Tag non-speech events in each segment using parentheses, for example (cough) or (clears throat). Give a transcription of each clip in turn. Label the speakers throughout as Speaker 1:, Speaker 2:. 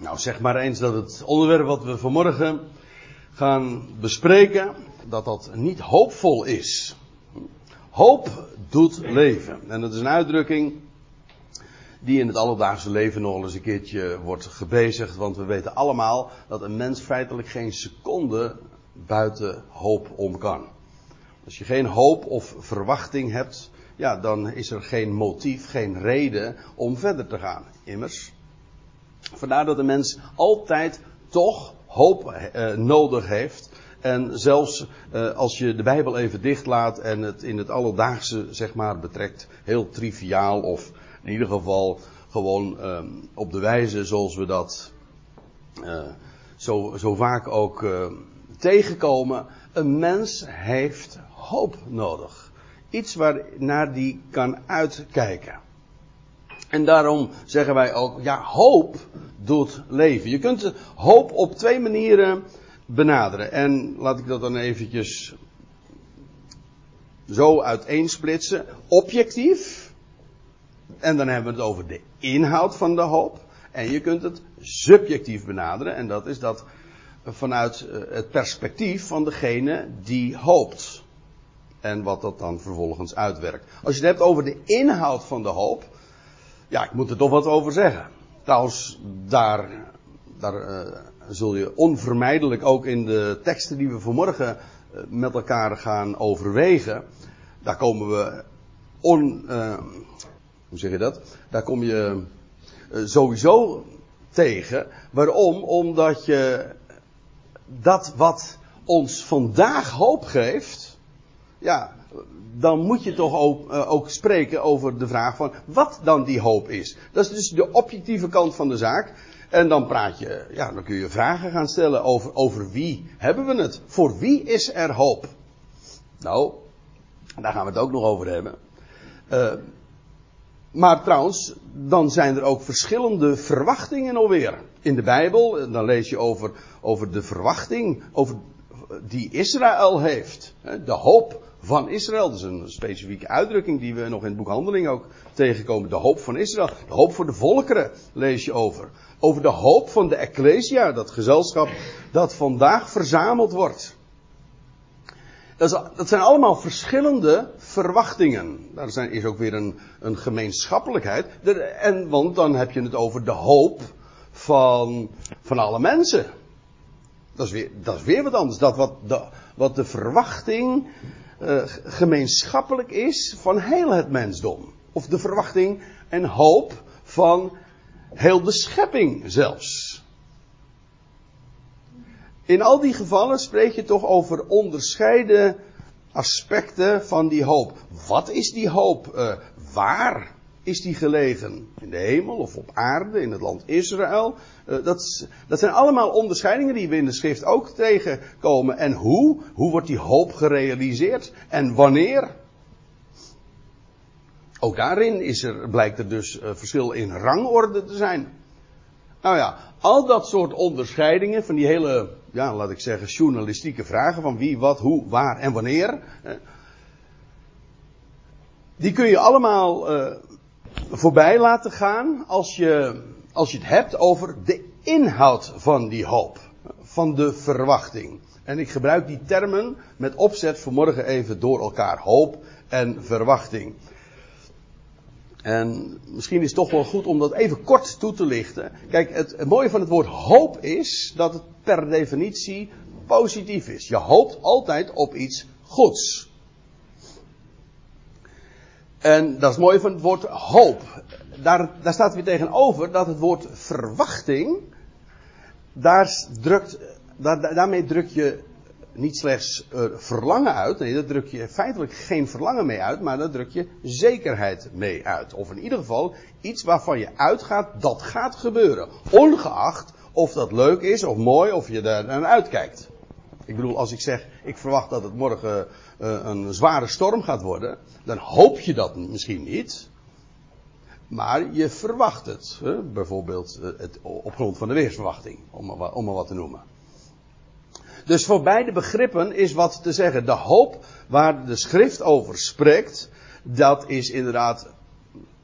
Speaker 1: Nou, zeg maar eens dat het onderwerp wat we vanmorgen gaan bespreken, dat dat niet hoopvol is. Hoop doet leven. En dat is een uitdrukking die in het alledaagse leven nog eens een keertje wordt gebezigd. Want we weten allemaal dat een mens feitelijk geen seconde buiten hoop om kan. Als je geen hoop of verwachting hebt, ja, dan is er geen motief, geen reden om verder te gaan. Immers. Vandaar dat de mens altijd toch hoop eh, nodig heeft. En zelfs eh, als je de Bijbel even dichtlaat en het in het alledaagse zeg maar betrekt, heel triviaal of in ieder geval gewoon eh, op de wijze zoals we dat eh, zo, zo vaak ook tegenkomen. Een mens heeft hoop nodig. Iets waar naar die kan uitkijken. En daarom zeggen wij ook, ja, hoop doet leven. Je kunt hoop op twee manieren benaderen. En laat ik dat dan eventjes zo uiteensplitsen. Objectief. En dan hebben we het over de inhoud van de hoop. En je kunt het subjectief benaderen. En dat is dat vanuit eh, het perspectief van degene die hoopt. En wat dat dan vervolgens uitwerkt. Als je het hebt over de inhoud van de hoop. Ja, ik moet er toch wat over zeggen. Trouwens, daar, daar uh, zul je onvermijdelijk ook in de teksten die we vanmorgen uh, met elkaar gaan overwegen. Daar komen we on. Uh, hoe zeg je dat? Daar kom je sowieso tegen. Waarom? Omdat je dat wat ons vandaag hoop geeft. Ja, dan moet je toch ook, uh, ook, spreken over de vraag van wat dan die hoop is. Dat is dus de objectieve kant van de zaak. En dan praat je, ja, dan kun je vragen gaan stellen over, over wie hebben we het? Voor wie is er hoop? Nou, daar gaan we het ook nog over hebben. Uh, maar trouwens, dan zijn er ook verschillende verwachtingen alweer. In de Bijbel, dan lees je over, over de verwachting over, die Israël heeft. De hoop van Israël. Dat is een specifieke uitdrukking die we nog in het boek Handeling ook tegenkomen. De hoop van Israël. De hoop voor de volkeren lees je over. Over de hoop van de Ecclesia, dat gezelschap dat vandaag verzameld wordt. Dat, zijn allemaal verschillende verwachtingen. Daar zijn, is ook weer een, een gemeenschappelijkheid. En, want dan heb je het over de hoop van, van alle mensen. Dat is, weer, dat is weer wat anders. Dat wat de, wat de verwachting uh, gemeenschappelijk is van heel het mensdom. Of de verwachting en hoop van heel de schepping zelfs. In al die gevallen spreek je toch over onderscheiden aspecten van die hoop. Wat is die hoop? Uh, waar is die gelegen? In de hemel of op aarde, in het land Israël? Uh, dat, dat zijn allemaal onderscheidingen die we in de schrift ook tegenkomen. En hoe? Hoe wordt die hoop gerealiseerd? En wanneer? Ook daarin is er, blijkt er dus uh, verschil in rangorde te zijn. Nou ja, al dat soort onderscheidingen van die hele, ja, laat ik zeggen, journalistieke vragen van wie, wat, hoe, waar en wanneer. Eh, die kun je allemaal uh, voorbij laten gaan als je, als je het hebt over de inhoud van die hoop. Van de verwachting. En ik gebruik die termen met opzet vanmorgen even door elkaar. Hoop en verwachting. En misschien is het toch wel goed om dat even kort toe te lichten. Kijk, het, het, mooie van het woord hoop is dat het per definitie positief is. Je hoopt altijd op iets goeds. En dat is het mooie van het woord hoop. Daar, daar staat weer tegenover dat het woord verwachting. Daar drukt, daar, daarmee druk je niet slechts uh, verlangen uit. Nee, daar druk je feitelijk geen verlangen mee uit, maar daar druk je zekerheid mee uit. Of in ieder geval iets waarvan je uitgaat dat gaat gebeuren. Ongeacht of dat leuk is of mooi of je daar naar uitkijkt. Ik bedoel, als ik zeg, ik verwacht dat het morgen uh, een zware storm gaat worden, dan hoop je dat misschien niet. Maar je verwacht het. Hè? Bijvoorbeeld uh, het, op grond van de weersverwachting, om, om maar wat te noemen. Dus voor beide begrippen is wat te zeggen. De hoop waar de schrift over spreekt, dat is inderdaad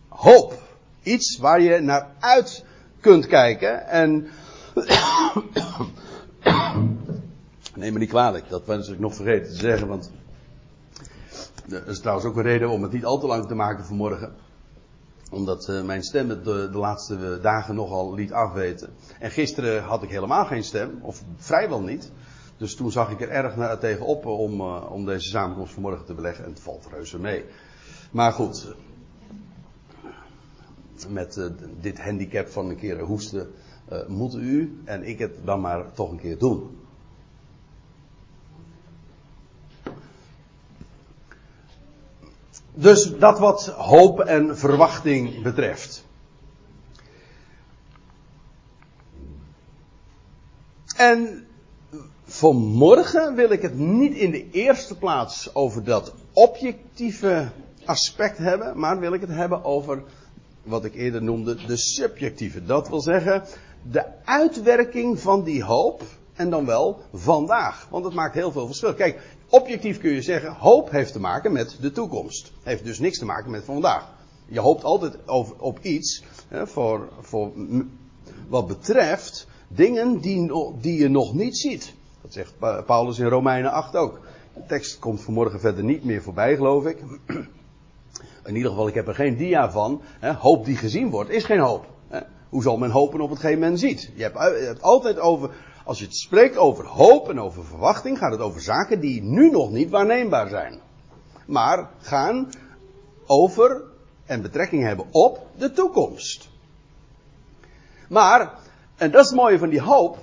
Speaker 1: hoop. Iets waar je naar uit kunt kijken. En Neem me niet kwalijk, dat was ik nog vergeten te zeggen, want dat is trouwens ook een reden om het niet al te lang te maken vanmorgen. Omdat uh, mijn stem het de, laatste dagen nogal liet afweten. En gisteren had ik helemaal geen stem, of vrijwel niet. Dus toen zag ik er erg naar, tegenop om, uh, om deze samenkomst vanmorgen te beleggen. En het valt reuze mee. Maar goed, met dit handicap van een keer hoesten, moet u en ik het dan maar toch een keer doen. Dus dat wat hoop en verwachting betreft. En vanmorgen wil ik het niet in de eerste plaats over dat objectieve aspect hebben, maar wil ik het hebben over wat ik eerder noemde de subjectieve. Dat wil zeggen de uitwerking van die hoop en dan wel vandaag. Want het maakt heel veel verschil. Kijk, objectief kun je zeggen, hoop heeft te maken met de toekomst. Heeft dus niks te maken met vandaag. Je hoopt altijd over, op iets hè, voor, voor wat betreft dingen die, die je nog niet ziet. Dat zegt Paulus in Romeinen 8 ook. De tekst komt vanmorgen verder niet meer voorbij, geloof ik. In ieder geval, ik heb er geen dia van. Hè. Hoop die gezien wordt, is geen hoop. Hè. Hoe zal men hopen op hetgeen men ziet? Je hebt, je hebt altijd over als je het spreekt over hoop en over verwachting, gaat het over zaken die nu nog niet waarneembaar zijn. Maar gaan over en betrekking hebben op de toekomst. Maar, en dat is het mooie van die hoop.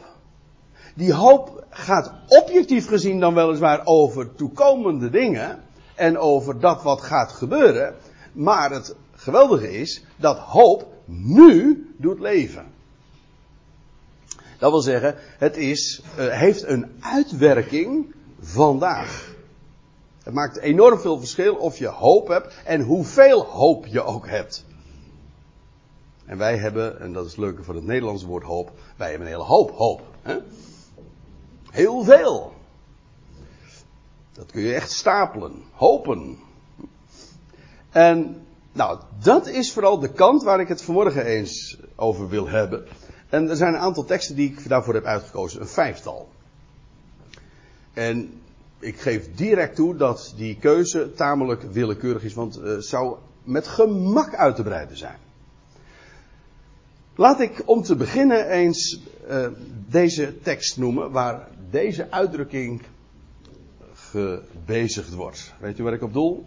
Speaker 1: Die hoop gaat objectief gezien dan weliswaar over toekomende dingen. En over dat wat gaat gebeuren. Maar het geweldige is dat hoop nu doet leven. Dat wil zeggen, het is, uh, heeft een uitwerking vandaag. Het maakt enorm veel verschil of je hoop hebt en hoeveel hoop je ook hebt. En wij hebben, en dat is het leuke van het Nederlandse woord hoop, wij hebben een hele hoop hoop. Hè? Heel veel. Dat kun je echt stapelen, hopen. En nou, dat is vooral de kant waar ik het vanmorgen eens over wil hebben. En er zijn een aantal teksten die ik daarvoor heb uitgekozen, een vijftal. En ik geef direct toe dat die keuze tamelijk willekeurig is, want het zou met gemak uit te breiden zijn. Laat ik om te beginnen eens uh, deze tekst noemen waar deze uitdrukking gebezigd wordt. Weet u waar ik op doel?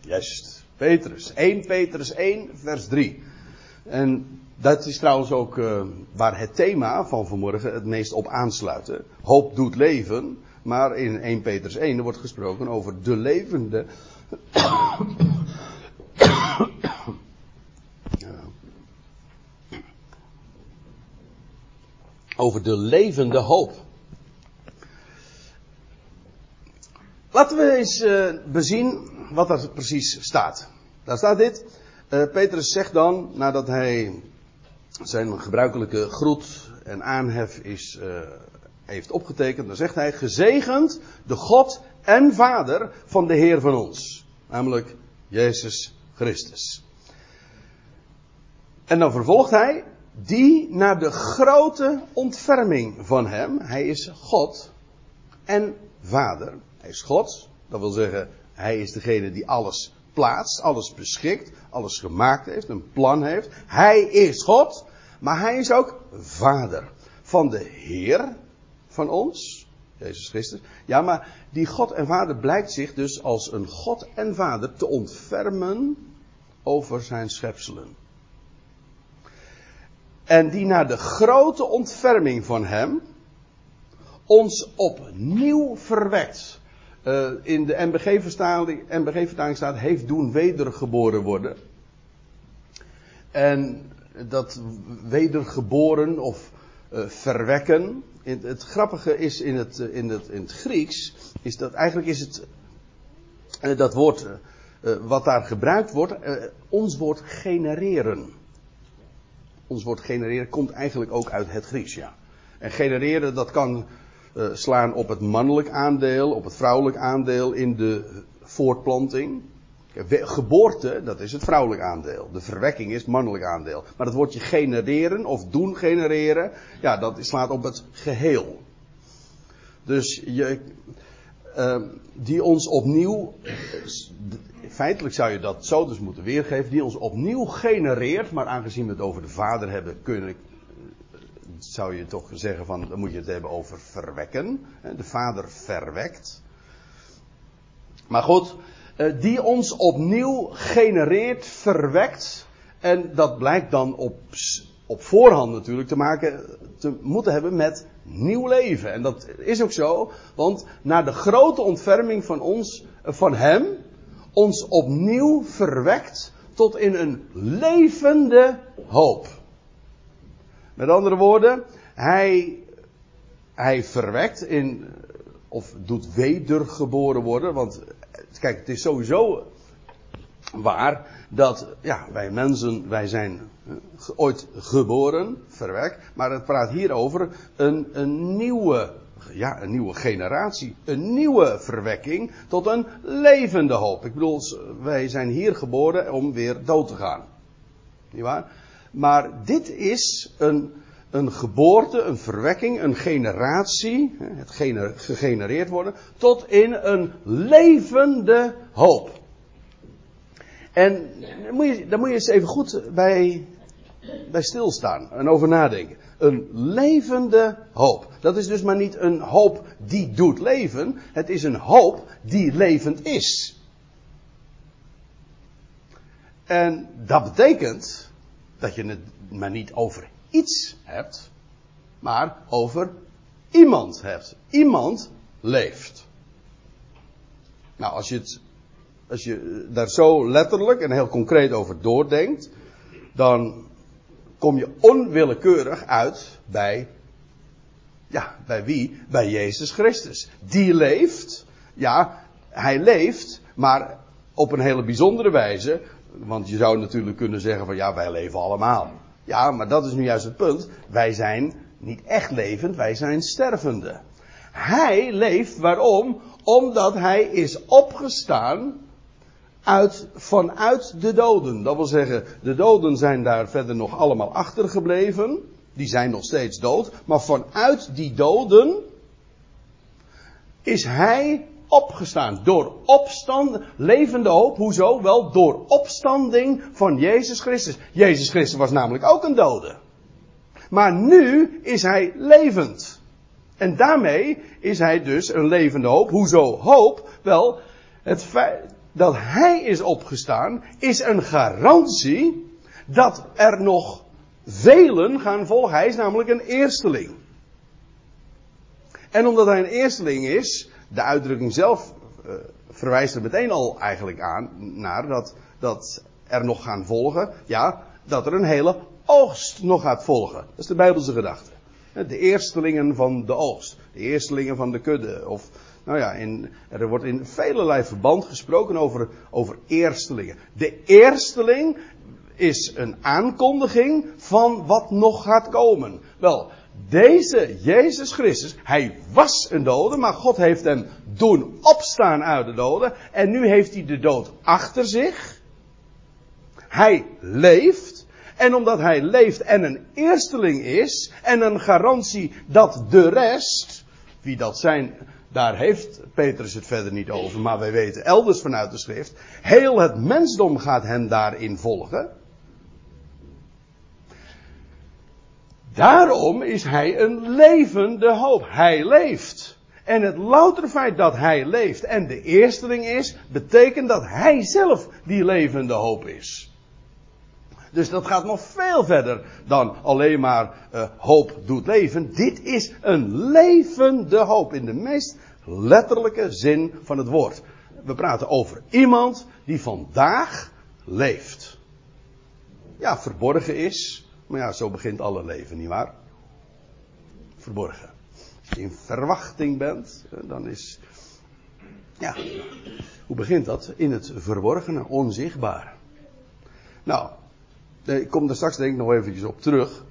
Speaker 1: Juist. Petrus. 1 Petrus 1, vers 3. En dat is trouwens ook uh, waar het thema van vanmorgen het meest op aansluit. Hoop doet leven. Maar in 1 Petrus 1 wordt gesproken over de levende. (coughs) over de levende hoop. Laten we eens uh, bezien wat er precies staat. Daar staat dit. Uh, Petrus zegt dan, nadat hij zijn gebruikelijke groet en aanhef is, uh, heeft opgetekend, dan zegt hij: Gezegend de God en Vader van de Heer van ons, namelijk Jezus Christus. En dan vervolgt hij, die naar de grote ontferming van hem, hij is God en Vader. Hij is God, dat wil zeggen, hij is degene die alles plaatst, alles beschikt, alles gemaakt heeft, een plan heeft. Hij is God, maar hij is ook Vader van de Heer van ons, Jezus Christus. Ja, maar die God en Vader blijkt zich dus als een God en Vader te ontfermen over zijn schepselen. En die naar de grote ontferming van hem ons opnieuw verwekt. Uh, in de NBG-vertaling NBG staat, heeft doen wedergeboren worden. En dat wedergeboren of uh, verwekken. Het, grappige is in het, in, het, in het Grieks, is dat eigenlijk is het, dat woord wat daar gebruikt wordt, ons woord genereren. Ons woord genereren komt eigenlijk ook uit het Grieks, ja. En genereren, dat kan uh, slaan op het mannelijk aandeel, op het vrouwelijk aandeel in de voortplanting. Geboorte, dat is het vrouwelijk aandeel. De verwekking is het mannelijk aandeel. Maar het woordje genereren of doen genereren, ja, dat slaat op het geheel. Dus je, uh, die ons opnieuw, feitelijk zou je dat zo dus moeten weergeven, die ons opnieuw genereert, maar aangezien we het over de Vader hebben, kunnen, zou je toch zeggen van, dan moet je het hebben over verwekken. De Vader verwekt. Maar goed, eh, die ons opnieuw genereert, verwekt. En dat blijkt dan op, op voorhand natuurlijk te maken, te moeten hebben met nieuw leven. En dat is ook zo, want na de grote ontferming van ons, eh, van Hem, ons opnieuw verwekt tot in een levende hoop. Met andere woorden, Hij, hij verwekt in, of doet wedergeboren worden, want Kijk, het is sowieso waar dat ja, wij mensen, wij zijn eh, ooit geboren, verwekt, maar het praat hier over een, een nieuwe, ja, een nieuwe generatie, een nieuwe verwekking tot een levende hoop. Ik bedoel, wij zijn hier geboren om weer dood te gaan. Niet waar? Maar dit is een, een geboorte, een verwekking, een generatie, het gegenereerd worden, tot in een levende hoop. En daar moet je, moet je eens even goed bij, bij stilstaan en over nadenken. Een levende hoop. Dat is dus maar niet een hoop die doet leven, het is een hoop die levend is. En dat betekent dat je het maar niet over iets hebt, maar over iemand hebt. Iemand leeft. Nou, als je, het, als je daar zo letterlijk en heel concreet over doordenkt, dan kom je onwillekeurig uit bij, ja, bij wie? Bij Jezus Christus. Die leeft, ja, hij leeft, maar op een hele bijzondere wijze. Want je zou natuurlijk kunnen zeggen van ja, wij leven allemaal. Ja, maar dat is nu juist het punt. Wij zijn niet echt levend, wij zijn stervende. Hij leeft waarom? Omdat hij is opgestaan uit, vanuit de doden. Dat wil zeggen, de doden zijn daar verder nog allemaal achtergebleven. Die zijn nog steeds dood. Maar vanuit die doden is hij opgestaan. Door opstand, levende hoop. Hoezo? Wel door opstanding van Jezus Christus. Jezus Christus was namelijk ook een dode. Maar nu is hij levend. En daarmee is hij dus een levende hoop. Hoezo hoop? Wel, het feit dat hij is opgestaan is een garantie dat er nog velen gaan volgen. Hij is namelijk een eersteling. En omdat hij een eersteling is, de uitdrukking zelf uh, verwijst er meteen al eigenlijk aan naar dat, dat er nog gaan volgen. Ja, dat er een hele oogst nog gaat volgen. Dat is de Bijbelse gedachte. De eerstelingen van de oogst. De eerstelingen van de kudde. Of, nou ja, in, er wordt in velelei verband gesproken over, over eerstelingen. De eersteling is een aankondiging van wat nog gaat komen. Wel, deze Jezus Christus, hij was een dode, maar God heeft hem doen opstaan uit de doden. En nu heeft hij de dood achter zich. Hij leeft. En omdat hij leeft en een eersteling is, en een garantie dat de rest, wie dat zijn, daar heeft Petrus het verder niet over, maar wij weten elders vanuit de schrift, heel het mensdom gaat hem daarin volgen. Daarom is hij een levende hoop. Hij leeft. En het loutere feit dat hij leeft en de eersteling is, betekent dat hij zelf die levende hoop is. Dus dat gaat nog veel verder dan alleen maar uh, hoop doet leven. Dit is een levende hoop in de meest letterlijke zin van het woord. We praten over iemand die vandaag leeft. Ja, verborgen is, maar ja, zo begint alle leven, nietwaar? Verborgen. Als je in verwachting bent, eh, dan is. Ja, hoe begint dat? In het verborgene, onzichtbaar. Nou, ik kom daar straks denk ik nog eventjes op terug.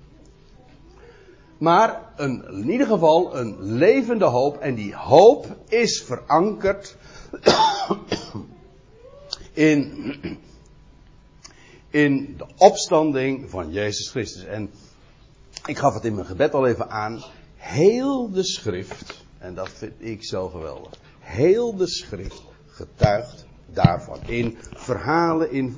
Speaker 1: Maar een, in ieder geval een levende hoop. En die hoop is verankerd (coughs) in, in de opstanding van Jezus Christus. En ik gaf het in mijn gebed al even aan. Heel de schrift, en dat vind ik zo geweldig. Heel de schrift getuigt daarvan. In verhalen, in,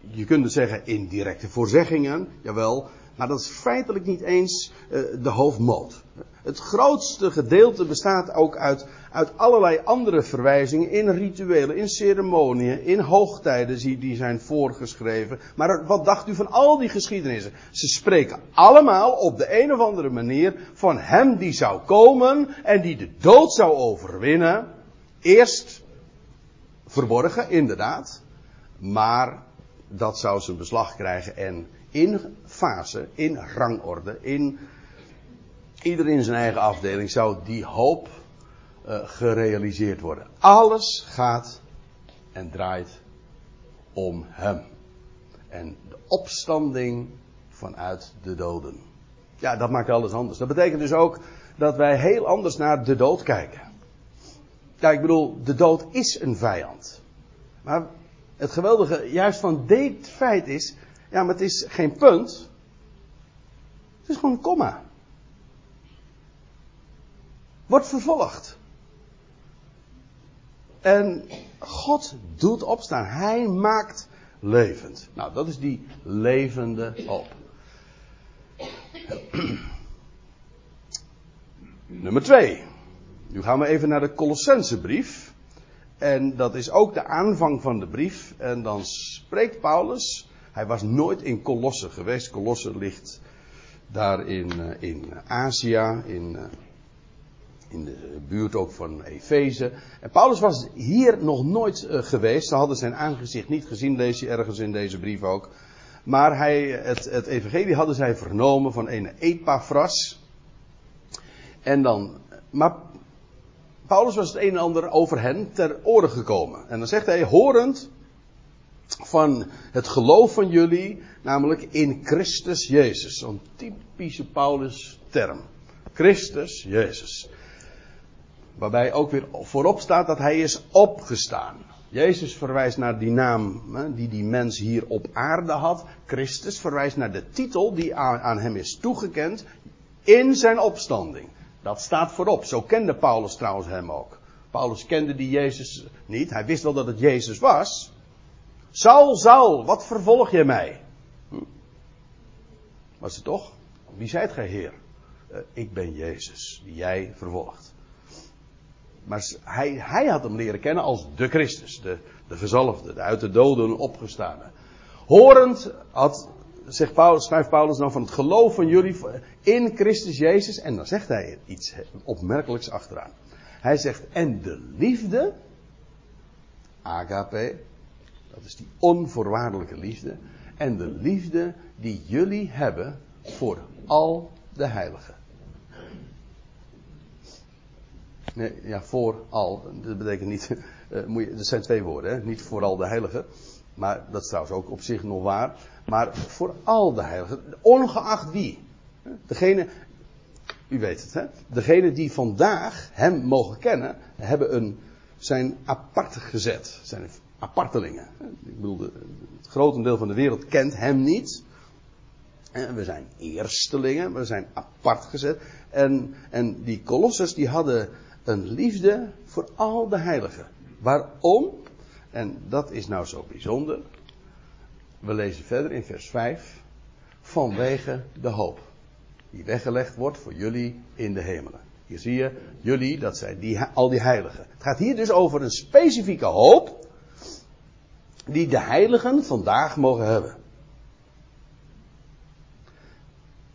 Speaker 1: je kunt het zeggen in directe voorzeggingen, jawel. Maar dat is feitelijk niet eens uh, de hoofdmoot. Het grootste gedeelte bestaat ook uit, uit allerlei andere verwijzingen in rituelen, in ceremonieën, in hoogtijden die, die zijn voorgeschreven. Maar wat dacht u van al die geschiedenissen? Ze spreken allemaal op de een of andere manier van hem die zou komen en die de dood zou overwinnen. Eerst verborgen, inderdaad. Maar dat zou zijn beslag krijgen en in fase, in rangorde, in ieder in zijn eigen afdeling zou die hoop uh, gerealiseerd worden. Alles gaat en draait om hem. En de opstanding vanuit de doden. Ja, dat maakt alles anders. Dat betekent dus ook dat wij heel anders naar de dood kijken. Ja, ik bedoel, de dood is een vijand. Maar het geweldige juist van dit feit is, ja, maar het is geen punt. Het is gewoon een komma. Wordt vervolgd. En God doet opstaan. Hij maakt levend. Nou, dat is die levende hoop. (clears throat) Nummer twee. Nu gaan we even naar de Colossensebrief. En dat is ook de aanvang van de brief. En dan spreekt Paulus. Hij was nooit in Colosse geweest. Colosse ligt daar in, eh, in Azië, in, eh, in de buurt ook van Efeze. En Paulus was hier nog nooit eh, geweest. Ze hadden zijn aangezicht niet gezien, lees je ergens in deze brief ook. Maar hij, het, het evangelie hadden zij vernomen van een Epaphras. En dan, maar Paulus was het een en ander over hen ter oren gekomen. En dan zegt hij, horend van het geloof van jullie, namelijk in Christus Jezus. Zo'n typische Paulus term. Christus Jezus. Waarbij ook weer voorop staat dat hij is opgestaan. Jezus verwijst naar die naam die die mens hier op aarde had. Christus verwijst naar de titel die aan hem is toegekend in zijn opstanding. Dat staat voorop. Zo kende Paulus trouwens hem ook. Paulus kende die Jezus niet. Hij wist wel dat het Jezus was. Saul, Saul, wat vervolg je mij? Was het toch? Wie zijt gij, Heer? Uh, ik ben Jezus, die jij vervolgt. Maar hij, hij had hem leren kennen als de Christus, de, de gezalfde, de uit de doden opgestane. Horend had, zegt Paulus, schrijft Paulus dan van het geloof van jullie in Christus Jezus. En dan zegt hij iets opmerkelijks achteraan. Hij zegt, en de liefde, agape, dat is die onvoorwaardelijke liefde. En de liefde die jullie hebben voor al de heiligen. Nee, ja, voor al. Dat betekent niet. Uh, (laughs) moet je, dat zijn twee woorden, hè? niet vooral de heiligen. Maar dat is trouwens ook op zich nog waar. Maar voor al de heiligen. Ongeacht wie. Degene. U weet het, hè? Degene die vandaag hem mogen kennen, hebben een, zijn apart gezet. Zijn apartelingen. Ik bedoel, het grotendeel van de wereld kent hem niet. We zijn eerstelingen, we zijn apart gezet. En, en die kolosses die hadden een liefde voor al de heiligen. Waarom? En dat is nou zo bijzonder. We lezen verder in vers 5. Vanwege de hoop. Die weggelegd wordt voor jullie in de hemelen. Hier zie je, jullie, dat zijn die, al die heiligen. Het gaat hier dus over een specifieke hoop die de heiligen vandaag mogen hebben.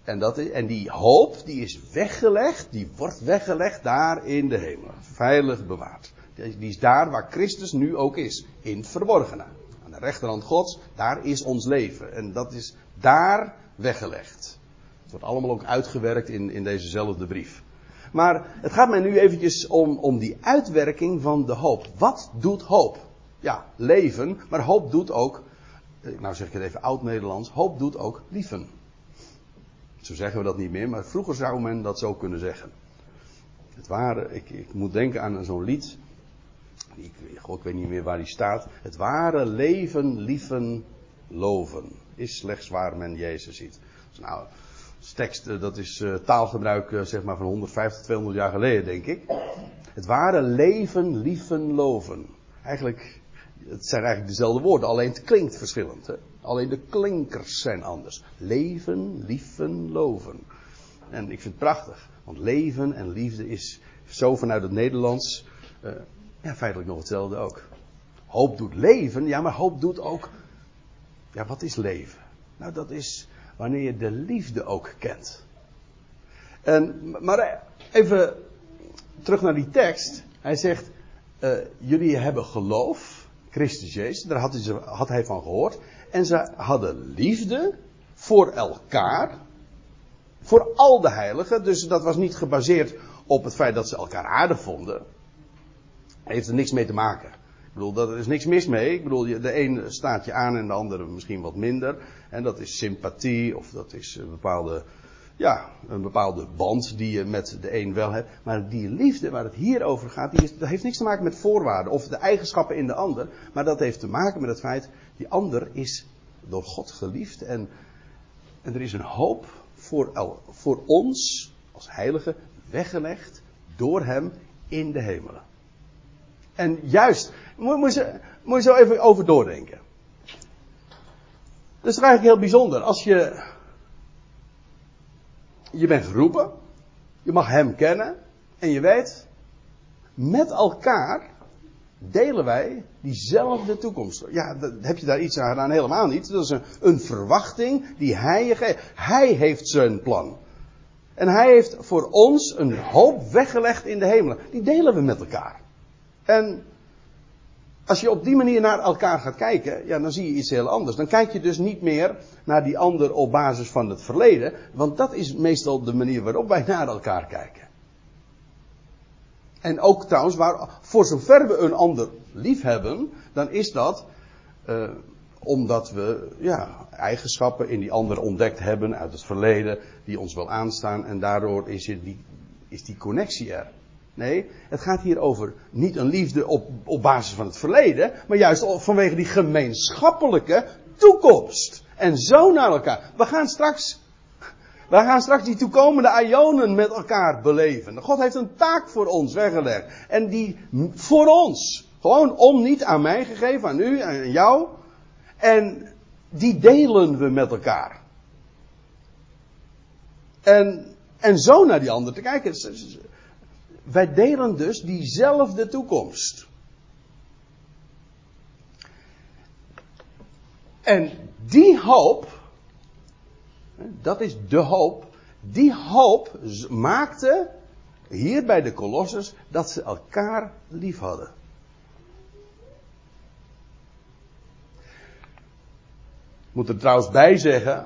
Speaker 1: En, dat is, en die hoop, die is weggelegd, die wordt weggelegd daar in de hemel. Veilig bewaard. Die is daar waar Christus nu ook is. In het verborgene. Aan de rechterhand Gods, daar is ons leven. En dat is daar weggelegd. Het wordt allemaal ook uitgewerkt in, in dezezelfde brief. Maar het gaat mij nu eventjes om, om die uitwerking van de hoop. Wat doet hoop? Ja, leven, maar hoop doet ook, eh, nou zeg ik het even oud-Nederlands, hoop doet ook lieven. Zo zeggen we dat niet meer, maar vroeger zou men dat zo kunnen zeggen. Het waren, ik, ik moet denken aan zo'n lied. Ik, ik weet niet meer waar die staat. Het ware leven, lieven, loven. Is slechts waar men Jezus ziet. Dus nou, tekst, eh, dat is uh, taalgebruik zeg maar van 150, 200 jaar geleden, denk ik. Het ware leven, lieven, loven. Eigenlijk, het zijn eigenlijk dezelfde woorden, alleen het klinkt verschillend. Hè? Alleen de klinkers zijn anders. Leven, lieven, loven. En ik vind het prachtig, want leven en liefde is zo vanuit het Nederlands uh, ja, feitelijk nog hetzelfde ook. Hoop doet leven, ja, maar hoop doet ook. Ja, wat is leven? Nou, dat is wanneer je de liefde ook kent. En, maar even terug naar die tekst. Hij zegt: uh, Jullie hebben geloof, Christus Jezus, daar had hij, had hij van gehoord. En ze hadden liefde voor elkaar, voor al de heiligen. Dus dat was niet gebaseerd op het feit dat ze elkaar aardig vonden. Heeft er niks mee te maken. Ik bedoel, er is niks mis mee. Ik bedoel, de een staat je aan en de andere misschien wat minder. En dat is sympathie of dat is een bepaalde, ja, een bepaalde band die je met de een wel hebt. Maar die liefde waar het hier over gaat, die heeft niks te maken met voorwaarden of de eigenschappen in de ander. Maar dat heeft te maken met het feit, die ander is door God geliefd. En, en er is een hoop voor, voor ons als heiligen weggelegd door hem in de hemelen. En juist, moet, moet, je, moet je zo even over doordenken. Dat is eigenlijk heel bijzonder. Als je. Je bent geroepen. Je mag hem kennen. En je weet. Met elkaar delen wij diezelfde toekomst. Ja, heb je daar iets aan gedaan? Helemaal niet. Dat is een, een verwachting die hij je geeft. Hij heeft zijn plan. En hij heeft voor ons een hoop weggelegd in de hemelen. Die delen we met elkaar. En als je op die manier naar elkaar gaat kijken, ja, dan zie je iets heel anders. Dan kijk je dus niet meer naar die ander op basis van het verleden, want dat is meestal de manier waarop wij naar elkaar kijken. En ook trouwens, waar, voor zover we een ander lief hebben, dan is dat uh, omdat we ja, eigenschappen in die ander ontdekt hebben uit het verleden, die ons wel aanstaan, en daardoor is, die, is die connectie er. Nee, het gaat hier over niet een liefde op, op basis van het verleden, maar juist vanwege die gemeenschappelijke toekomst. En zo naar elkaar. We gaan straks, we gaan straks die toekomende ionen met elkaar beleven. God heeft een taak voor ons weggelegd. En die voor ons. Gewoon om niet aan mij gegeven, aan u, aan jou. En die delen we met elkaar. En, en zo naar die ander te kijken wij delen dus diezelfde toekomst. En die hoop, dat is de hoop, die hoop maakte hier bij de Colossus dat ze elkaar lief hadden. Ik moet er trouwens bij zeggen,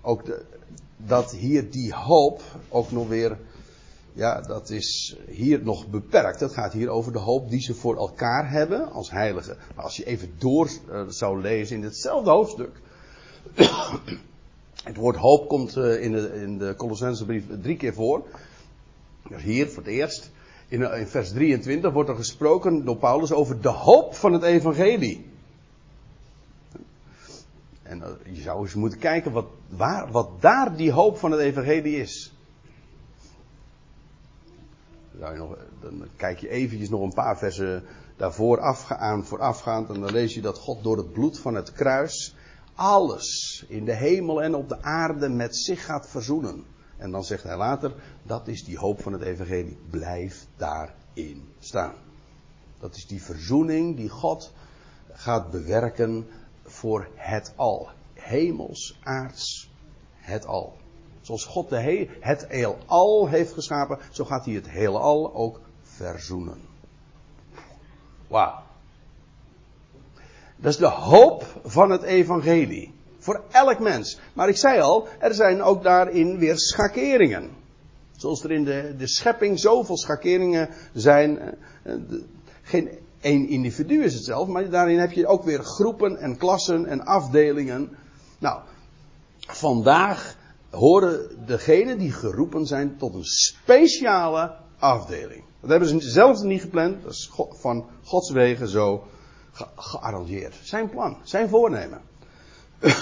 Speaker 1: ook dat hier die hoop ook nog weer ja, dat is hier nog beperkt. Het gaat hier over de hoop die ze voor elkaar hebben als heiligen. Maar als je even door uh, zou lezen in hetzelfde hoofdstuk. het woord hoop komt uh, in de, in de Colossensebrief drie keer voor. Hier voor het eerst. In, uh, in vers 23 wordt er gesproken door Paulus over de hoop van het evangelie. En je zou eens moeten kijken wat, waar, wat daar die hoop van het evangelie is nog, dan kijk je eventjes nog een paar versen daarvoor afgaan, voorafgaand. En dan lees je dat God door het bloed van het kruis alles in de hemel en op de aarde met zich gaat verzoenen. En dan zegt hij later, dat is die hoop van het evangelie. Blijf daarin staan. Dat is die verzoening die God gaat bewerken voor het al. Hemels, aards, het al. Zoals God de he het heelal heeft geschapen, zo gaat hij het heelal ook verzoenen. Wauw. Dat is de hoop van het evangelie. Voor elk mens. Maar ik zei al, er zijn ook daarin weer schakeringen. Zoals er in de, de schepping zoveel schakeringen zijn. Eh, geen één individu is het zelf, maar daarin heb je ook weer groepen en klassen en afdelingen. Nou, vandaag horen degenen die geroepen zijn tot een speciale afdeling. Dat hebben ze zelf niet gepland. Dat is van Gods wegen zo ge gearrangeerd. Zijn plan, zijn voornemen. (clears throat)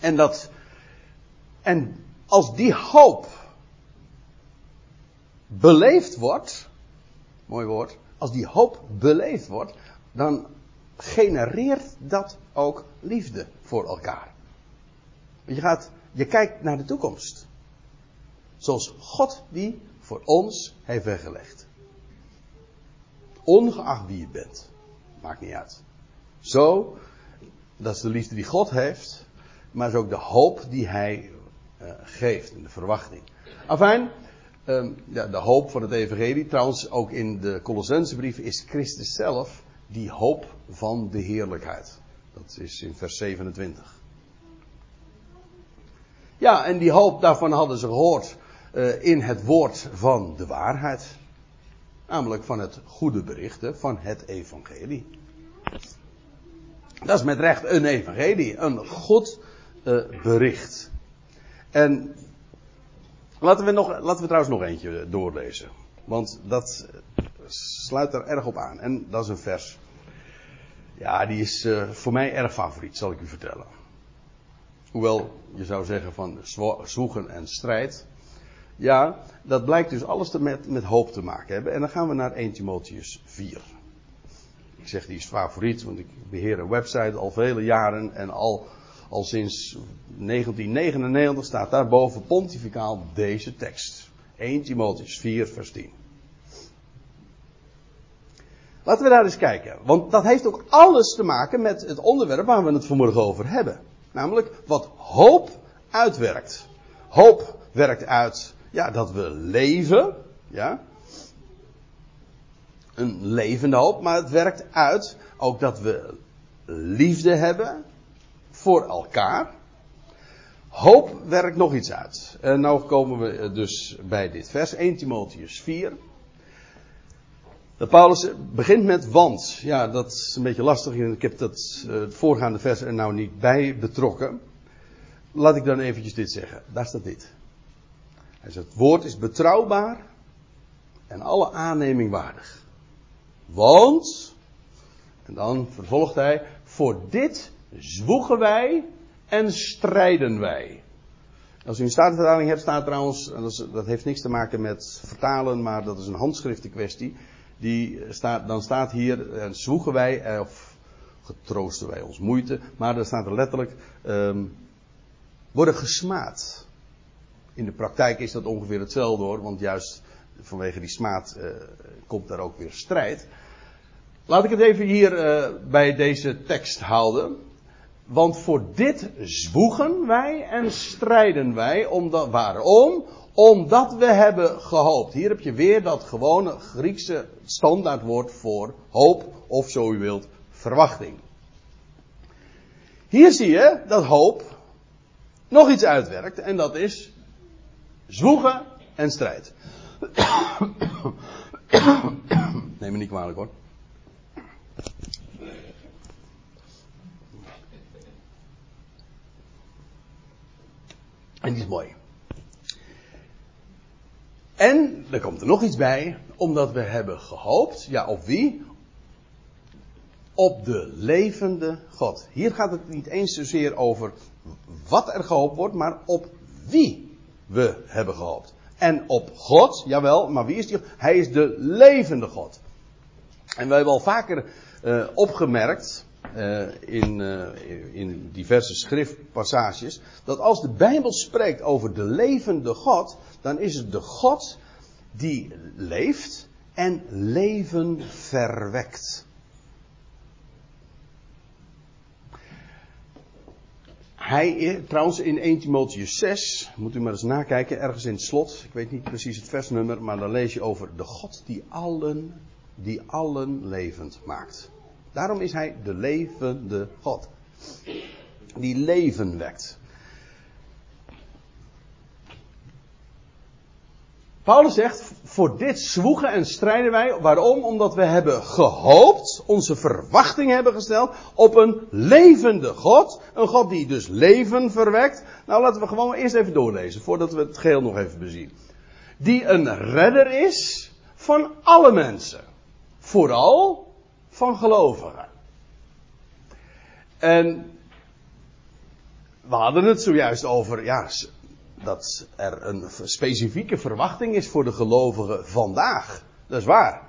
Speaker 1: en dat, en als die hoop beleefd wordt, mooi woord, als die hoop beleefd wordt, dan genereert dat ook liefde voor elkaar. Je gaat, je kijkt naar de toekomst. Zoals God die voor ons heeft weggelegd. Ongeacht wie je bent. Maakt niet uit. Zo, dat is de liefde die God heeft. Maar is ook de hoop die hij uh, geeft in de verwachting. Afijn, um, ja, de hoop van het evangelie. Trouwens, ook in de Colossensebrief is Christus zelf die hoop van de heerlijkheid. Dat is in vers 27. Ja, en die hoop, daarvan hadden ze gehoord uh, in het woord van de waarheid. Namelijk van het goede bericht, van het evangelie. Dat is met recht een evangelie, een goed uh, bericht. En laten we, nog, laten we trouwens nog eentje doorlezen. Want dat sluit er erg op aan. En dat is een vers. Ja, die is voor mij erg favoriet, zal ik u vertellen. Hoewel je zou zeggen van zwoegen en strijd. Ja, dat blijkt dus alles te met, met hoop te maken hebben. En dan gaan we naar 1 Timotheus 4. Ik zeg die is favoriet, want ik beheer een website al vele jaren en al, al sinds 1999 staat daar boven pontificaal deze tekst. 1 Timotheus 4 vers 10. Laten we daar eens kijken. Want dat heeft ook alles te maken met het onderwerp waar we het vanmorgen over hebben. Namelijk wat hoop uitwerkt. Hoop werkt uit ja, dat we leven. Ja. Een levende hoop. Maar het werkt uit ook dat we liefde hebben voor elkaar. Hoop werkt nog iets uit. En nou komen we dus bij dit vers 1 Timotheus 4. Paulus begint met want. Ja, dat is een beetje lastig. Ik heb dat, uh, het voorgaande vers er nou niet bij betrokken. Laat ik dan eventjes dit zeggen. Daar staat dit. Hij zegt, het woord is betrouwbaar en alle aanneming waardig. Want, en dan vervolgt hij, voor dit zwoegen wij en strijden wij. Als u een statenvertaling hebt, staat trouwens, is, dat heeft niks te maken met vertalen, maar dat is een handschriftenkwestie die staat, dan staat hier, eh, zwoegen wij, eh, of getroosten wij ons moeite, maar dan staat er letterlijk, um, worden gesmaad. In de praktijk is dat ongeveer hetzelfde hoor, want juist vanwege die smaad uh, komt daar ook weer strijd. Laat ik het even hier uh, bij deze tekst houden. Want voor dit zwoegen wij en strijden wij. Omdat, waarom? Omdat we hebben gehoopt. Hier heb je weer dat gewone Griekse standaardwoord voor hoop, of zo u wilt, verwachting. Hier zie je dat hoop nog iets uitwerkt, en dat is zwoegen en strijd. Neem me niet kwalijk hoor. En die is mooi. En er komt er nog iets bij, omdat we hebben gehoopt, ja op wie? Op de levende God. Hier gaat het niet eens zozeer over wat er gehoopt wordt, maar op wie we hebben gehoopt. En op God, jawel, maar wie is die? Hij is de levende God. En wij hebben al vaker uh, opgemerkt, uh, in, uh, in diverse schriftpassages, dat als de Bijbel spreekt over de levende God, dan is het de God die leeft en leven verwekt. Hij, trouwens in 1 Timotheus 6, moet u maar eens nakijken, ergens in het slot, ik weet niet precies het versnummer, maar dan lees je over de God die allen, die allen levend maakt. Daarom is hij de levende God. Die leven wekt. Paulus zegt, voor dit zwoegen en strijden wij. Waarom? Omdat we hebben gehoopt, onze verwachting hebben gesteld op een levende God. Een God die dus leven verwekt. Nou, laten we gewoon eerst even doorlezen, voordat we het geheel nog even bezien. Die een redder is van alle mensen. Vooral van gelovigen. En we hadden het zojuist over, ja, dat er een specifieke verwachting is voor de gelovigen vandaag. Dat is waar.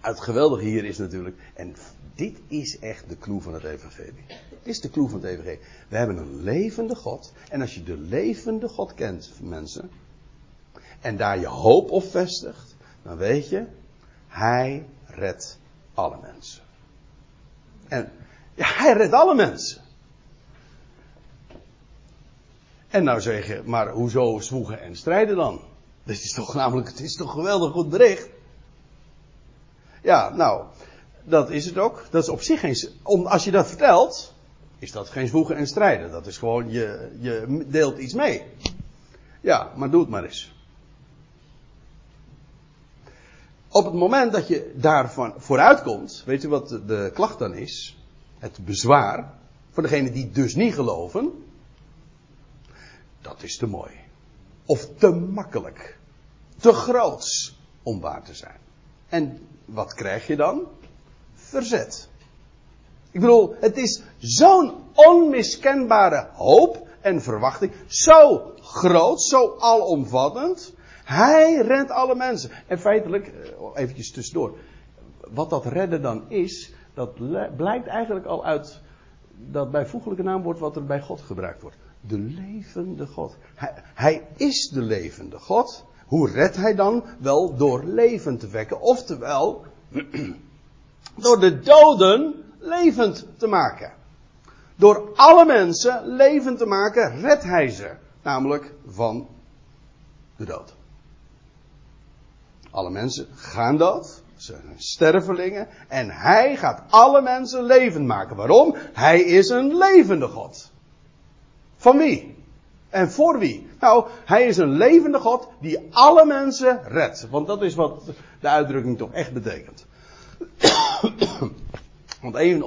Speaker 1: Het geweldige hier is natuurlijk, en dit is echt de clue van het evangelie. Dit is de clue van het evangelie. We hebben een levende God. En als je de levende God kent, mensen, en daar je hoop op vestigt, dan weet je, Hij redt alle mensen. En ja, Hij redt alle mensen. En nou zeg je, maar hoezo zwoegen en strijden dan? Dit is toch namelijk, het is toch geweldig goed bericht. Ja, nou, dat is het ook. Dat is op zich geen. Om, als je dat vertelt, is dat geen zwoegen en strijden. Dat is gewoon, je, je deelt iets mee. Ja, maar doe het maar eens. Op het moment dat je daarvan vooruitkomt, weet u wat de klacht dan is? Het bezwaar. Voor degenen die dus niet geloven. Dat is te mooi. Of te makkelijk. Te groots om waar te zijn. En wat krijg je dan? Verzet. Ik bedoel, het is zo'n onmiskenbare hoop en verwachting. Zo groot, zo alomvattend. Hij redt alle mensen. En feitelijk, eh, eventjes tussendoor. Wat dat redden dan is, dat blijkt eigenlijk al uit dat bijvoeglijke naamwoord wat er bij God gebruikt wordt. De levende God. Hij, hij is de levende God. Hoe redt hij dan? Wel door leven te wekken. Oftewel, (clears throat) door de doden levend te maken. Door alle mensen levend te maken, redt hij ze. Namelijk van de dood. Alle mensen gaan dood. Ze zijn stervelingen. En hij gaat alle mensen levend maken. Waarom? Hij is een levende God. Van wie? En voor wie? Nou, hij is een levende God die alle mensen redt. Want dat is wat de uitdrukking toch echt betekent. (coughs) Want een,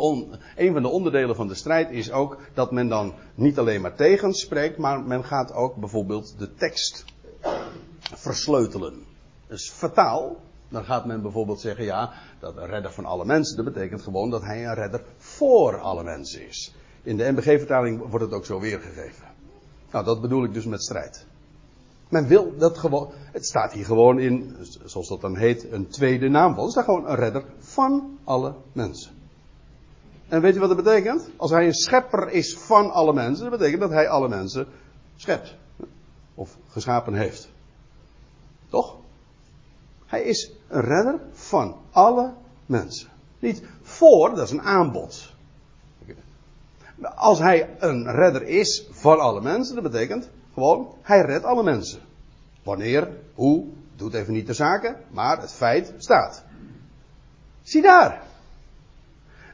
Speaker 1: een, van de onderdelen van de strijd is ook dat men dan niet alleen maar tegenspreekt, maar men gaat ook bijvoorbeeld de tekst versleutelen. Dus fataal. Dan gaat men bijvoorbeeld zeggen, ja, dat een redder van alle mensen, dat betekent gewoon dat hij een redder voor alle mensen is. In de NBG-vertaling wordt het ook zo weergegeven. Nou, dat bedoel ik dus met strijd. Men wil dat gewoon, het staat hier gewoon in, zoals dat dan heet, een tweede naamval. Er staat gewoon een redder van alle mensen. En weet u wat dat betekent? Als hij een schepper is van alle mensen, dat betekent dat hij alle mensen schept. Of geschapen heeft. Toch? Hij is een redder van alle mensen. Niet voor, dat is een aanbod. Als hij een redder is van alle mensen, dat betekent gewoon, hij redt alle mensen. Wanneer, hoe, doet even niet de zaken, maar het feit staat. Zie daar.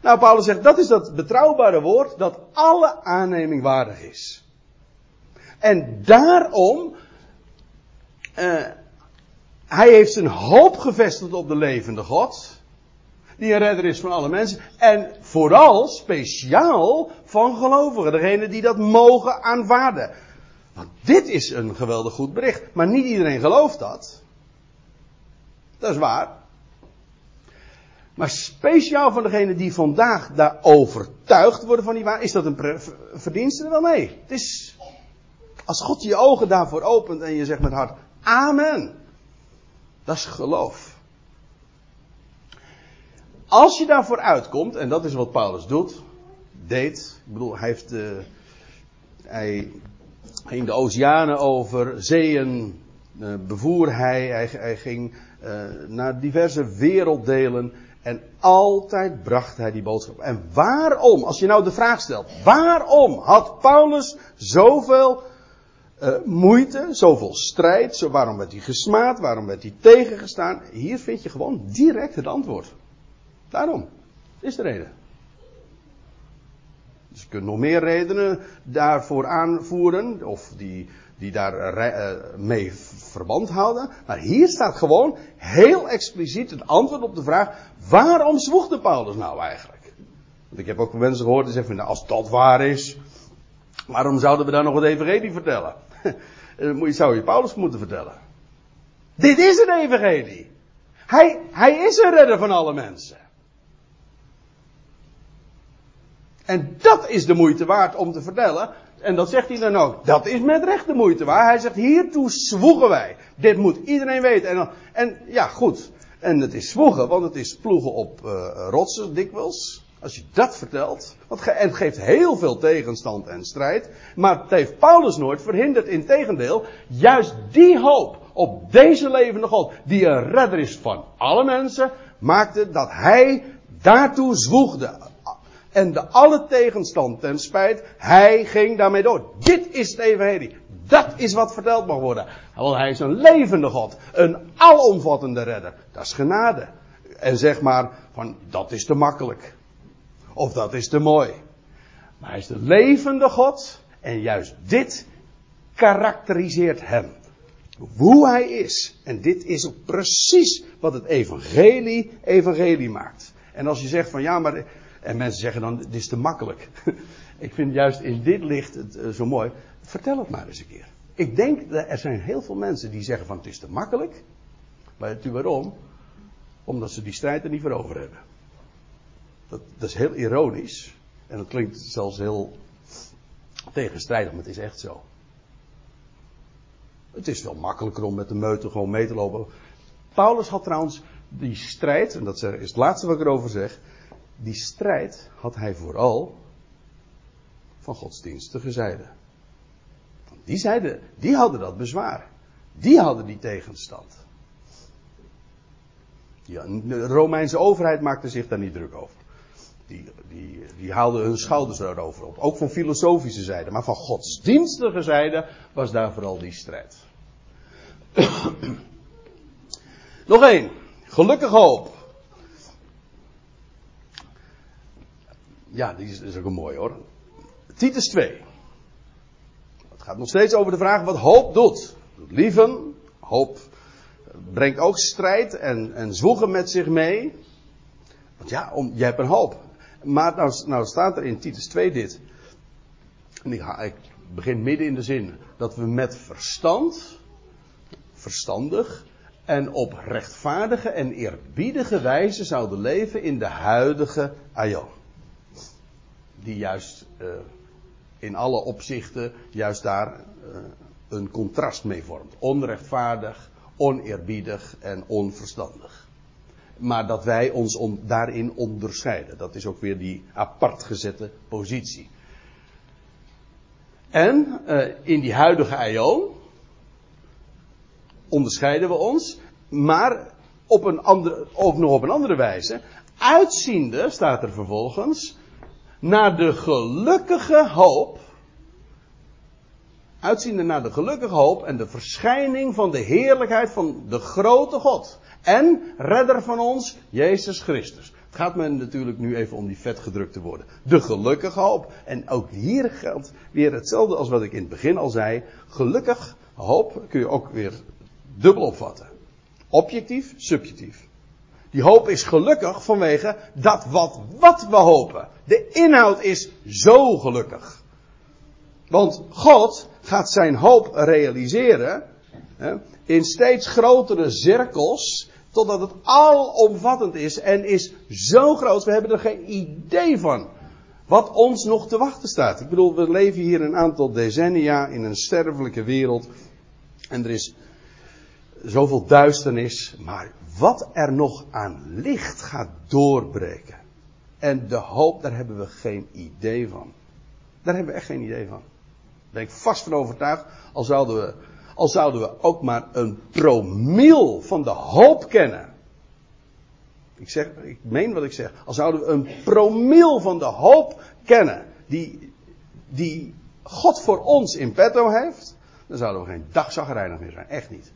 Speaker 1: Nou, Paulus zegt, dat is dat betrouwbare woord dat alle aanneming waardig is. En daarom, uh, hij heeft zijn hoop gevestigd op de levende God. Die een redder is van alle mensen. En vooral speciaal van gelovigen. Degene die dat mogen aanvaarden. Want dit is een geweldig goed bericht. Maar niet iedereen gelooft dat. Dat is waar. Maar speciaal voor degene die vandaag daar overtuigd worden van die waar, is dat een verdienste? Wel nee. Het is, als God je ogen daarvoor opent en je zegt met hart, amen. Dat is geloof. Als je daarvoor uitkomt, en dat is wat Paulus doet, deed, ik bedoel, hij heeft, uh, hij ging de oceanen over, zeeën uh, bevoer hij, hij, hij ging uh, naar diverse werelddelen en altijd bracht hij die boodschap. En waarom, als je nou de vraag stelt, waarom had Paulus zoveel uh, moeite, zoveel strijd, zo, waarom werd hij gesmaad, waarom werd hij tegengestaan? Hier vind je gewoon direct het antwoord. Daarom. Is de reden. Dus je kunt nog meer redenen daarvoor aanvoeren, of die, die daar uh, mee verband houden. Maar hier staat gewoon heel expliciet het antwoord op de vraag: waarom zwoegde Paulus nou eigenlijk? Want ik heb ook mensen gehoord die zeggen: nou, als dat waar is, waarom zouden we dan nog het evangelie vertellen? (laughs) Dan zou je Paulus moeten vertellen. Dit is een evangelie. Hij, hij is een redder van alle mensen. En dat is de moeite waard om te vertellen. En dat zegt hij dan ook. Dat is met recht de moeite waard. Hij zegt, hiertoe zwoegen wij. Dit moet iedereen weten. En, en ja, goed. En het is zwoegen, want het is ploegen op uh, rotsen dikwijls. Als je dat vertelt. Want het geeft heel veel tegenstand en strijd. Maar het heeft Paulus nooit verhinderd. Integendeel, juist die hoop op deze levende God, die een redder is van alle mensen, maakte dat hij daartoe zwoegde. En de alle tegenstand ten spijt, hij ging daarmee door. Dit is het evangelie. Dat is wat verteld mag worden. Want hij is een levende God. Een alomvattende redder. Dat is genade. En zeg maar van dat is te makkelijk. Of dat is te mooi. Maar hij is de levende God. En juist dit karakteriseert hem. Hoe hij is. En dit is precies wat het evangelie evangelie maakt. En als je zegt van ja, maar. En mensen zeggen dan, dit is te makkelijk. (laughs) Ik vind juist in dit licht het uh, zo mooi. Vertel het maar eens een keer. Ik denk, dat er zijn heel veel mensen die zeggen van het is te makkelijk. Maar weet u waarom? Omdat ze die strijd er niet voor over hebben. Dat, dat is heel ironisch. En dat klinkt zelfs heel tegenstrijdig, maar het is echt zo. Het is wel makkelijker om met de meute gewoon mee te lopen. Paulus had trouwens die strijd, en dat is het laatste wat ik erover zeg. Die strijd had hij vooral van godsdienstige zijde. Die zeiden, die hadden dat bezwaar. Die hadden die tegenstand. Ja, de Romeinse overheid maakte zich daar niet druk over. Die, die, die haalden hun schouders daarover op. Ook van filosofische zijde. Maar van godsdienstige zijde was daar vooral die strijd. (clears throat) Nog één. Gelukkig hoop. Ja, die is, ook een mooi hoor. Titus 2. Het gaat nog steeds over de vraag wat hoop doet. Doet lieven. Hoop brengt ook strijd en, en zwoegen met zich mee. Want ja, om, je hebt een hoop. Maar nou, nou staat er in Titus 2 dit. En ik, begin midden in de zin. Dat we met verstand, verstandig en op rechtvaardige en eerbiedige wijze zouden leven in de huidige aion. Die juist uh, in alle opzichten juist daar uh, een contrast mee vormt. Onrechtvaardig, oneerbiedig en onverstandig. Maar dat wij ons on, daarin onderscheiden. Dat is ook weer die apart gezette positie. En uh, in die huidige aion onderscheiden we ons, maar op een andere, ook nog op een andere wijze. Uitziende, staat er vervolgens, naar de gelukkige hoop. Uitziende naar de gelukkige hoop en de verschijning van de heerlijkheid van de grote God. En redder van ons, Jezus Christus. Het gaat me natuurlijk nu even om die vetgedrukte woorden. De gelukkige hoop. En ook hier geldt weer hetzelfde als wat ik in het begin al zei. Gelukkig hoop kun je ook weer dubbel opvatten. Objectief, subjectief. Die hoop is gelukkig vanwege dat wat, wat we hopen. De inhoud is zo gelukkig. Want God gaat zijn hoop realiseren hè, in steeds grotere cirkels, totdat het alomvattend is en is zo groot, we hebben er geen idee van. Wat ons nog te wachten staat. Ik bedoel, we leven hier een aantal decennia in een sterfelijke wereld. En er is zoveel duisternis. Maar wat er nog aan licht gaat doorbreken. En de hoop, daar hebben we geen idee van. Daar hebben we echt geen idee van. Daar ben ik vast van overtuigd. Al zouden we, al zouden we ook maar een promiel van de hoop kennen. Ik zeg, ik meen wat ik zeg. Al zouden we een promiel van de hoop kennen. Die, die God voor ons in petto heeft. Dan zouden we geen dag zagrijnig meer zijn. Echt niet.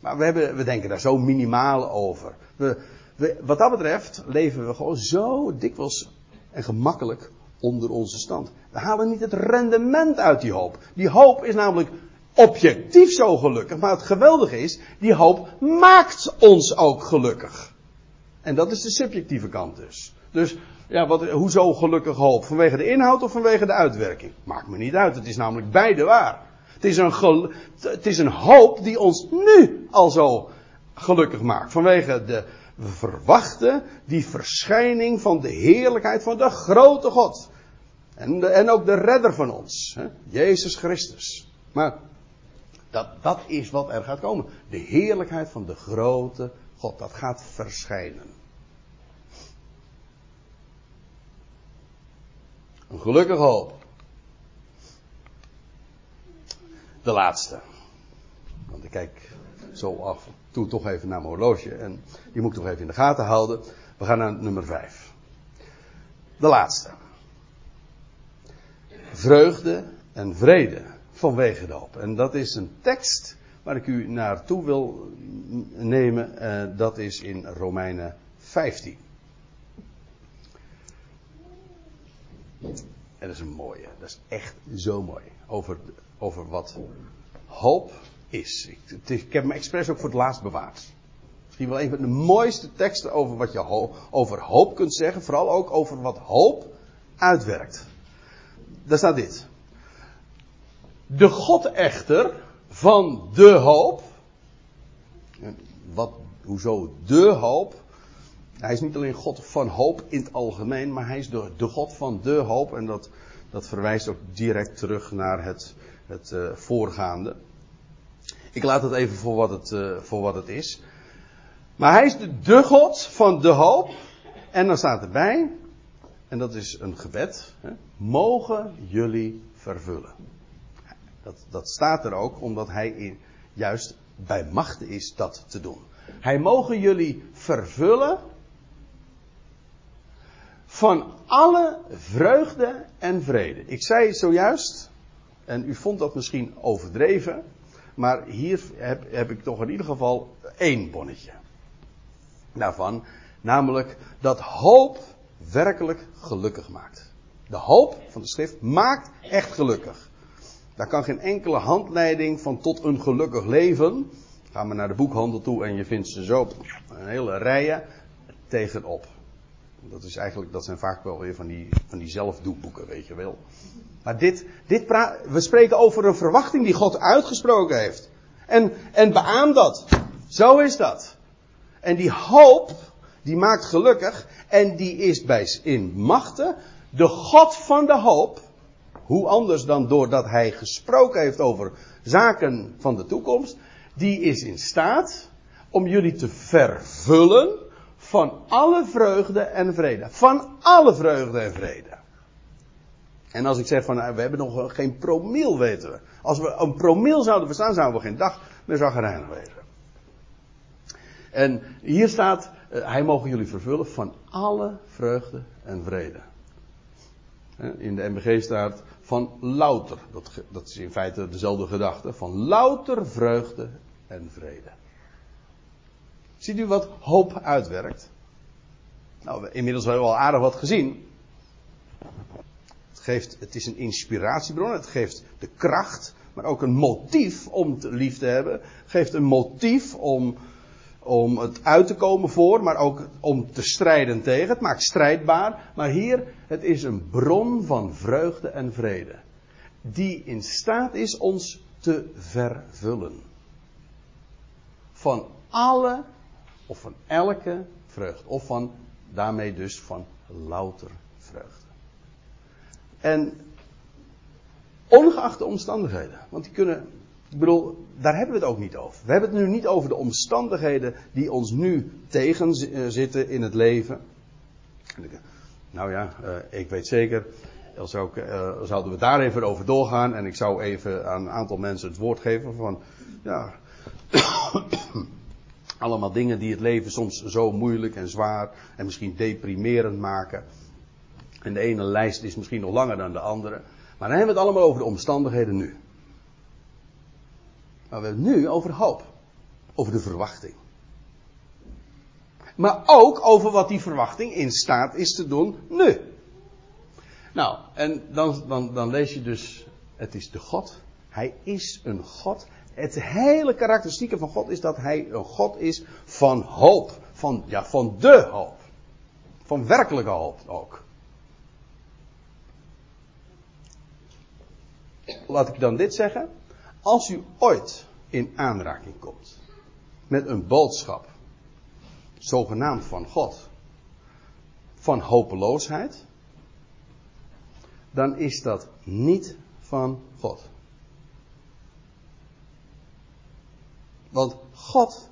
Speaker 1: Maar we, hebben, we denken daar zo minimaal over. We, we, wat dat betreft leven we gewoon zo dikwijls en gemakkelijk onder onze stand. We halen niet het rendement uit die hoop. Die hoop is namelijk objectief zo gelukkig. Maar het geweldige is, die hoop maakt ons ook gelukkig. En dat is de subjectieve kant dus. Dus ja, wat, hoezo gelukkig hoop? Vanwege de inhoud of vanwege de uitwerking? Maakt me niet uit. Het is namelijk beide waar. Het is, een het is een hoop die ons nu al zo gelukkig maakt. Vanwege de we verwachten die verschijning van de heerlijkheid van de grote God. En, en ook de redder van ons, hè? Jezus Christus. Maar dat, dat is wat er gaat komen. De heerlijkheid van de grote God, dat gaat verschijnen. Een gelukkige hoop. De laatste. Want ik kijk zo af en toe toch even naar mijn horloge. En die moet ik toch even in de gaten houden. We gaan naar nummer 5. De laatste. Vreugde en vrede vanwege de hoop. En dat is een tekst waar ik u naartoe wil nemen. eh, dat is in Romeinen 15. En dat is een mooie. Dat is echt zo mooi. Over, over wat hoop is. Ik, ik heb hem expres ook voor het laatst bewaard. Misschien wel een van de mooiste teksten over wat je over hoop kunt zeggen. Vooral ook over wat hoop uitwerkt. Daar staat dit. De God echter van de hoop. Wat, hoezo de hoop? Hij is niet alleen God van hoop in het algemeen, maar hij is de, de God van de hoop. En dat, dat verwijst ook direct terug naar het, het eh, voorgaande. Ik laat het even voor wat het, eh, voor wat het is. Maar hij is de, de God van de hoop. En dan staat erbij, en dat is een gebed, hè, mogen jullie vervullen. Dat, dat staat er ook omdat hij in, juist bij machten is dat te doen. Hij mogen jullie vervullen van alle vreugde en vrede. Ik zei zojuist, en u vond dat misschien overdreven, maar hier heb, heb ik toch in ieder geval één bonnetje. Daarvan, namelijk dat hoop werkelijk gelukkig maakt. De hoop van de schrift maakt echt gelukkig. Daar kan geen enkele handleiding van tot een gelukkig leven. Ga maar naar de boekhandel toe en je vindt ze zo een hele rijen tegenop. Dat, is eigenlijk, dat zijn vaak wel weer van die, van die zelfdoekboeken, weet je wel. Maar dit, dit we spreken over een verwachting die God uitgesproken heeft. En, en beaam dat. Zo is dat. En die hoop, die maakt gelukkig. En die is bij, in machten. De God van de hoop. Hoe anders dan doordat hij gesproken heeft over zaken van de toekomst. Die is in staat om jullie te vervullen van alle vreugde en vrede. Van alle vreugde en vrede. En als ik zeg van nou, we hebben nog geen promiel weten we. Als we een promiel zouden verstaan zouden we geen dag meer zagrijnig wezen. En hier staat, eh, hij mogen jullie vervullen van alle vreugde en vrede. In de MBG staat van louter, dat, dat is in feite dezelfde gedachte, van louter vreugde en vrede. Ziet u wat hoop uitwerkt? Nou, we hebben inmiddels wel al aardig wat gezien. Het, geeft, het is een inspiratiebron, het geeft de kracht, maar ook een motief om te lief te hebben. Het geeft een motief om, om het uit te komen voor, maar ook om te strijden tegen. Het maakt strijdbaar, maar hier, het is een bron van vreugde en vrede. Die in staat is ons te vervullen. Van alle, of van elke vreugde, of van daarmee dus van louter vreugde. En ongeacht de omstandigheden, want die kunnen, ik bedoel, daar hebben we het ook niet over. We hebben het nu niet over de omstandigheden die ons nu tegenzitten in het leven. Nou ja, eh, ik weet zeker, als eh, zouden we daar even over doorgaan en ik zou even aan een aantal mensen het woord geven van, ja, (coughs) allemaal dingen die het leven soms zo moeilijk en zwaar en misschien deprimerend maken. En de ene lijst is misschien nog langer dan de andere. Maar dan hebben we het allemaal over de omstandigheden nu. Maar we hebben nu over hoop. Over de verwachting. Maar ook over wat die verwachting in staat is te doen nu. Nou, en dan, dan, dan lees je dus, het is de God. Hij is een God. Het hele karakteristieke van God is dat hij een God is van hoop. Van, ja, van de hoop. Van werkelijke hoop ook. Laat ik dan dit zeggen. Als u ooit in aanraking komt met een boodschap, zogenaamd van God, van hopeloosheid, dan is dat niet van God. Want God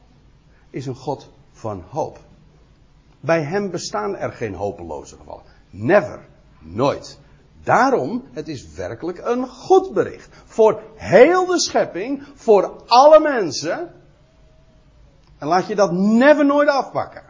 Speaker 1: is een God van hoop. Bij hem bestaan er geen hopeloze gevallen. Never. Nooit. Daarom, het is werkelijk een goed bericht. Voor heel de schepping, voor alle mensen. En laat je dat never nooit afpakken.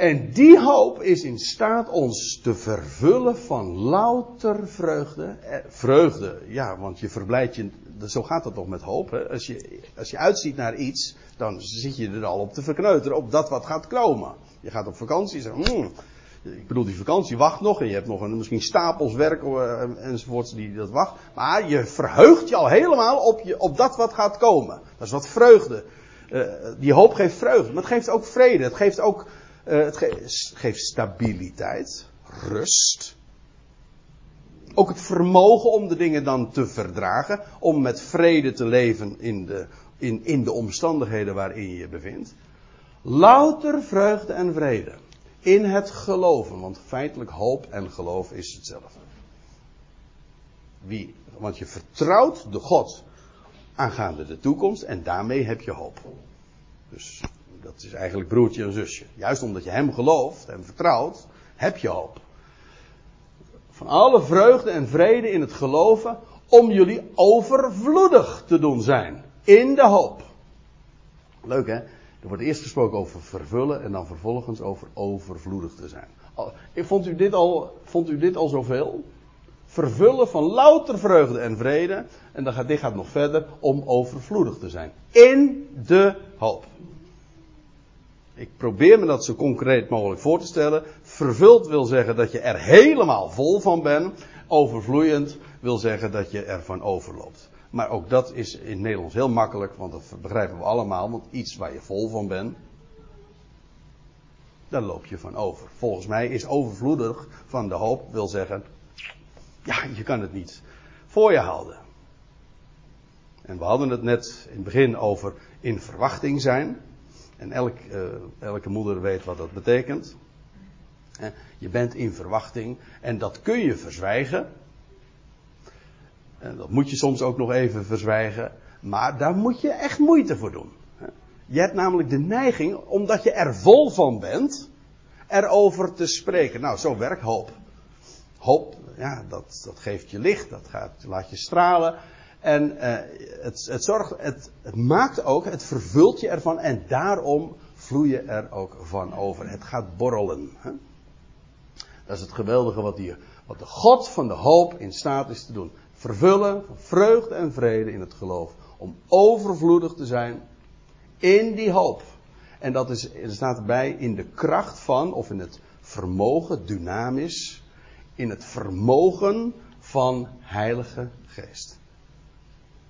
Speaker 1: En die hoop is in staat ons te vervullen van louter vreugde. Eh, vreugde, ja, want je verblijdt je. Zo gaat het toch met hoop. Hè? Als, je, als je uitziet naar iets, dan zit je er al op te verkneuteren op dat wat gaat komen. Je gaat op vakantie en zegt, mm, ik bedoel, die vakantie wacht nog en je hebt nog een, misschien stapels werk uh, enzovoorts die dat wacht. Maar je verheugt je al helemaal op, je, op dat wat gaat komen. Dat is wat vreugde. Uh, die hoop geeft vreugde, maar het geeft ook vrede. Het geeft ook uh, het ge geeft stabiliteit, rust. Ook het vermogen om de dingen dan te verdragen, om met vrede te leven in de, in, in de omstandigheden waarin je je bevindt. Louter vreugde en vrede. In het geloven, want feitelijk hoop en geloof is hetzelfde. Wie, want je vertrouwt de God aangaande de toekomst en daarmee heb je hoop. Dus dat is eigenlijk broertje en zusje. Juist omdat je hem gelooft, hem vertrouwt, heb je hoop. Van alle vreugde en vrede in het geloven, om jullie overvloedig te doen zijn. In de hoop. Leuk hè? Er wordt eerst gesproken over vervullen en dan vervolgens over overvloedig te zijn. Vond u dit al, vond u dit al zoveel? Vervullen van louter vreugde en vrede. En dan gaat, dit gaat nog verder om overvloedig te zijn. In de hoop. Ik probeer me dat zo concreet mogelijk voor te stellen. Vervuld wil zeggen dat je er helemaal vol van bent. Overvloeiend wil zeggen dat je ervan overloopt. Maar ook dat is in het Nederlands heel makkelijk, want dat begrijpen we allemaal. Want iets waar je vol van bent, daar loop je van over. Volgens mij is overvloedig van de hoop, wil zeggen, ja, je kan het niet voor je houden. En we hadden het net in het begin over in verwachting zijn. En uh, elke moeder weet wat dat betekent. Je bent in verwachting en dat kun je verzwijgen. En dat moet je soms ook nog even verzwijgen. Maar daar moet je echt moeite voor doen. Je hebt namelijk de neiging, omdat je er vol van bent, erover te spreken. Nou, zo werkt hoop. Hoop, ja, dat, dat geeft je licht, dat gaat, laat je stralen. En uh, het, het, zorgt, het, het maakt ook, het vervult je ervan en daarom vloei je er ook van over. Het gaat borrelen. Hè? Dat is het geweldige wat, hier, wat de God van de hoop in staat is te doen. Vervullen van vreugde en vrede in het geloof. Om overvloedig te zijn in die hoop. En dat is, er staat erbij in de kracht van, of in het vermogen, dynamisch, in het vermogen van Heilige Geest.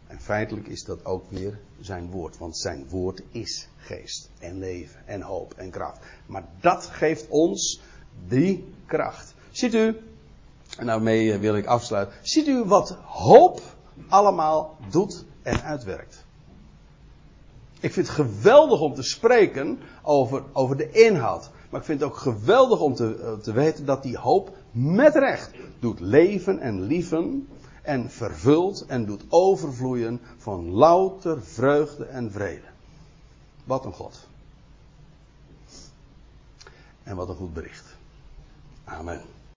Speaker 1: En feitelijk is dat ook weer zijn woord, want zijn woord is geest en leven en hoop en kracht. Maar dat geeft ons die kracht. Ziet u, en daarmee wil ik afsluiten, ziet u wat hoop allemaal doet en uitwerkt. Ik vind het geweldig om te spreken over, over de inhoud. Maar ik vind het ook geweldig om te, eh, te weten dat die hoop met recht doet leven en lieven en vervult en doet overvloeien van louter vreugde en vrede. Wat een God. En wat een goed bericht. Amen.